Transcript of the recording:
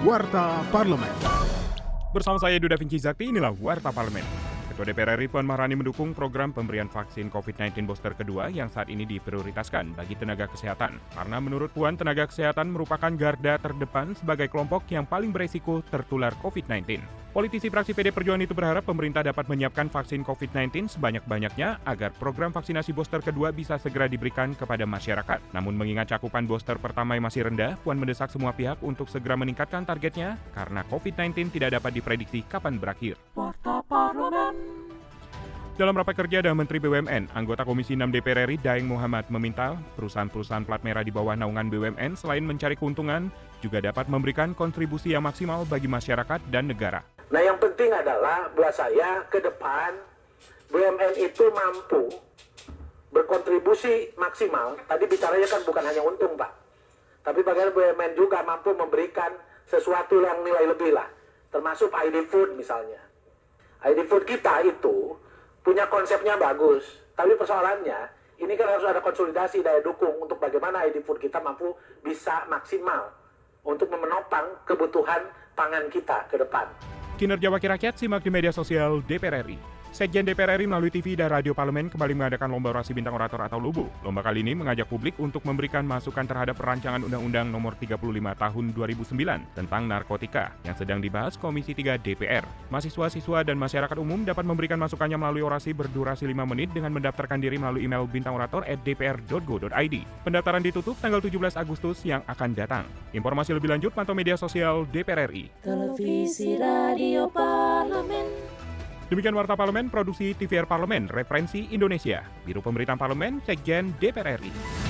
Warta Parlemen. Bersama saya Duda Vinci Zakti, inilah Warta Parlemen. Ketua DPR RI Puan Maharani mendukung program pemberian vaksin COVID-19 booster kedua yang saat ini diprioritaskan bagi tenaga kesehatan. Karena menurut Puan, tenaga kesehatan merupakan garda terdepan sebagai kelompok yang paling beresiko tertular COVID-19. Politisi fraksi PD Perjuangan itu berharap pemerintah dapat menyiapkan vaksin COVID-19 sebanyak-banyaknya agar program vaksinasi booster kedua bisa segera diberikan kepada masyarakat. Namun mengingat cakupan booster pertama yang masih rendah, Puan mendesak semua pihak untuk segera meningkatkan targetnya karena COVID-19 tidak dapat diprediksi kapan berakhir. Dalam rapat kerja dengan Menteri BUMN, anggota Komisi 6 DPR RI Daeng Muhammad meminta perusahaan-perusahaan plat merah di bawah naungan BUMN selain mencari keuntungan, juga dapat memberikan kontribusi yang maksimal bagi masyarakat dan negara. Nah yang penting adalah buat saya ke depan BUMN itu mampu berkontribusi maksimal. Tadi bicaranya kan bukan hanya untung Pak. Tapi bagaimana BUMN juga mampu memberikan sesuatu yang nilai lebih lah. Termasuk ID Food misalnya. ID Food kita itu punya konsepnya bagus, tapi persoalannya ini kan harus ada konsolidasi daya dukung untuk bagaimana ID Food kita mampu bisa maksimal untuk menopang kebutuhan pangan kita ke depan. Kinerja Wakil Rakyat simak di media sosial DPR RI. Sekjen DPR RI melalui TV dan radio parlemen kembali mengadakan lomba orasi bintang orator atau LUBU. Lomba kali ini mengajak publik untuk memberikan masukan terhadap perancangan Undang-Undang Nomor 35 Tahun 2009 tentang narkotika yang sedang dibahas Komisi 3 DPR. Mahasiswa-siswa dan masyarakat umum dapat memberikan masukannya melalui orasi berdurasi 5 menit dengan mendaftarkan diri melalui email bintangorator@dpr.go.id. Pendaftaran ditutup tanggal 17 Agustus yang akan datang. Informasi lebih lanjut pantau media sosial DPR RI. Televisi Radio Parlemen. Demikian Warta Parlemen, produksi TVR Parlemen, Referensi Indonesia, Biro Pemberitaan Parlemen, Sekjen DPR RI.